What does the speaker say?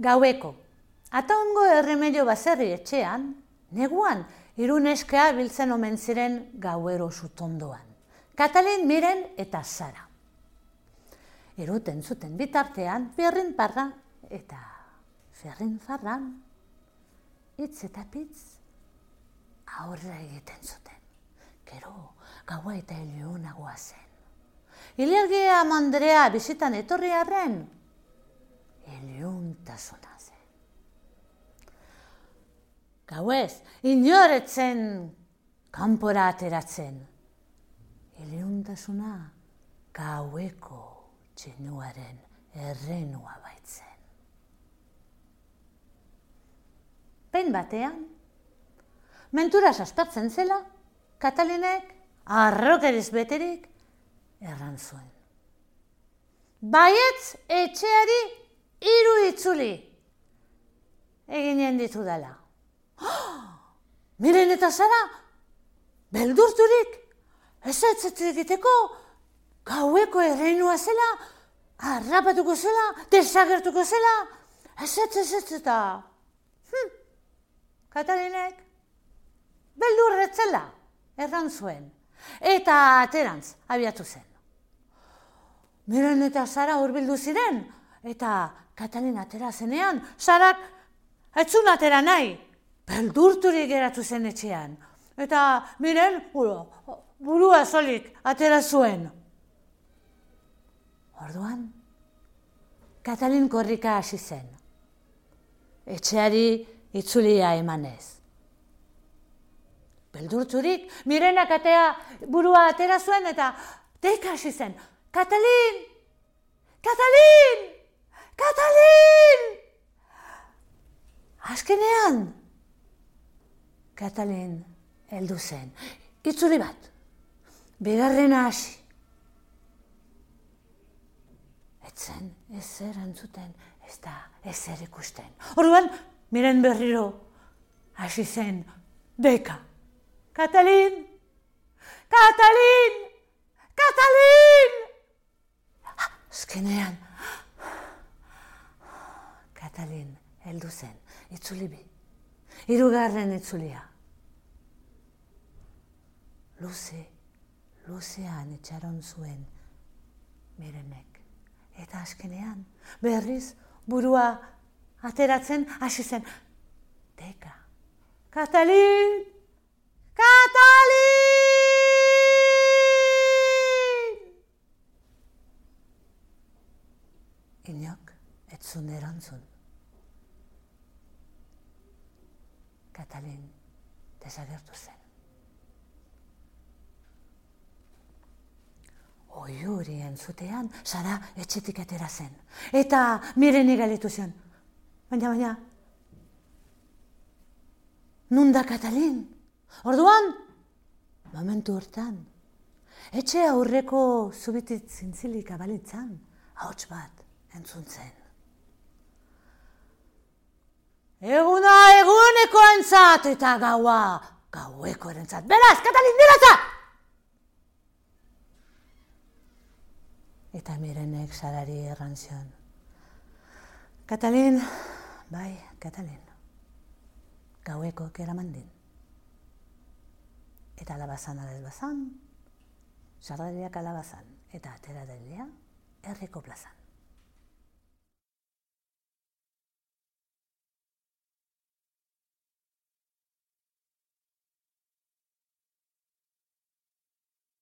Gaueko, ataungo erremedio baserri etxean, neguan, iruneskea biltzen omen ziren gauero sutondoan. Katalin miren eta zara. Eruten zuten bitartean, berrin parra eta ferrin farran, hitz eta pitz, aurra egiten zuten. Gero, gaua eta heliunagoa zen. Ilergia mandrea bizitan etorri arren, heliuntasuna zen. Gauez, inoretzen kanpora ateratzen. Heliuntasuna gaueko txenuaren errenua baitzen. Pein batean, mentura aspertzen zela, Katalinek arrokeriz beterik erran zuen. Baietz etxeari hiru itzuli eginen ditu dela. miren eta zara, beldurturik, ez ez egiteko, gaueko erreinua zela, harrapatuko zela, desagertuko zela, ez ez ez ez eta. Hm. Katalinek, beldurretzela, erran zuen, eta aterantz, abiatu zen. Miren eta Sara hurbildu ziren, eta Katalin atera zenean, Sarak etzun atera nahi, beldurturik geratu zen etxean. Eta miren, burua solik atera zuen. Orduan, Katalin korrika hasi zen. Etxeari itzulia emanez. Beldurturik, mirenak atea burua atera zuen eta deika hasi zen. Katalin! Katalin! Katalin! Azkenean, Katalin heldu zen. Itzuri bat, bigarren hasi. Etzen, ezer antzuten, ez da ezer ikusten. Orduan, miren berriro, hasi zen, deka. Katalin! Katalin! Katalin! Azkenean, Katalin heldu zen, itzuli bi. Irugarren itzulia. Luze, luzean itxaron zuen mirenek. Eta azkenean, berriz, burua ateratzen hasi zen. Deka, Katalin! Katalin! Inok, etzun erantzun. Katalin desagertu zen. Oiuri entzutean, Sara etxetik atera zen. Eta miren igalitu zen. Baina, baina, Nunda Katalin? Orduan, momentu hortan, etxe aurreko zubitit zintzilik abalitzan, hauts bat entzuntzen. Eguna eguneko entzat eta gaua gaueko erentzat. Beraz, Katalin, diratza! Eta mirenek salari erran zion. Katalin, bai, Katalin gaueko keraman din. Eta alabazan adez bazan, sardariak alabazan, eta atera delia, herriko plazan.